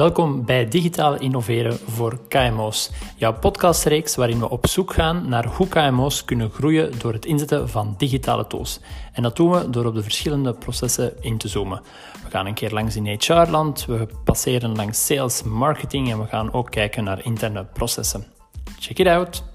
Welkom bij Digitaal Innoveren voor KMO's, jouw podcastreeks waarin we op zoek gaan naar hoe KMO's kunnen groeien door het inzetten van digitale tools. En dat doen we door op de verschillende processen in te zoomen. We gaan een keer langs in HR-land, we passeren langs sales, marketing en we gaan ook kijken naar interne processen. Check it out!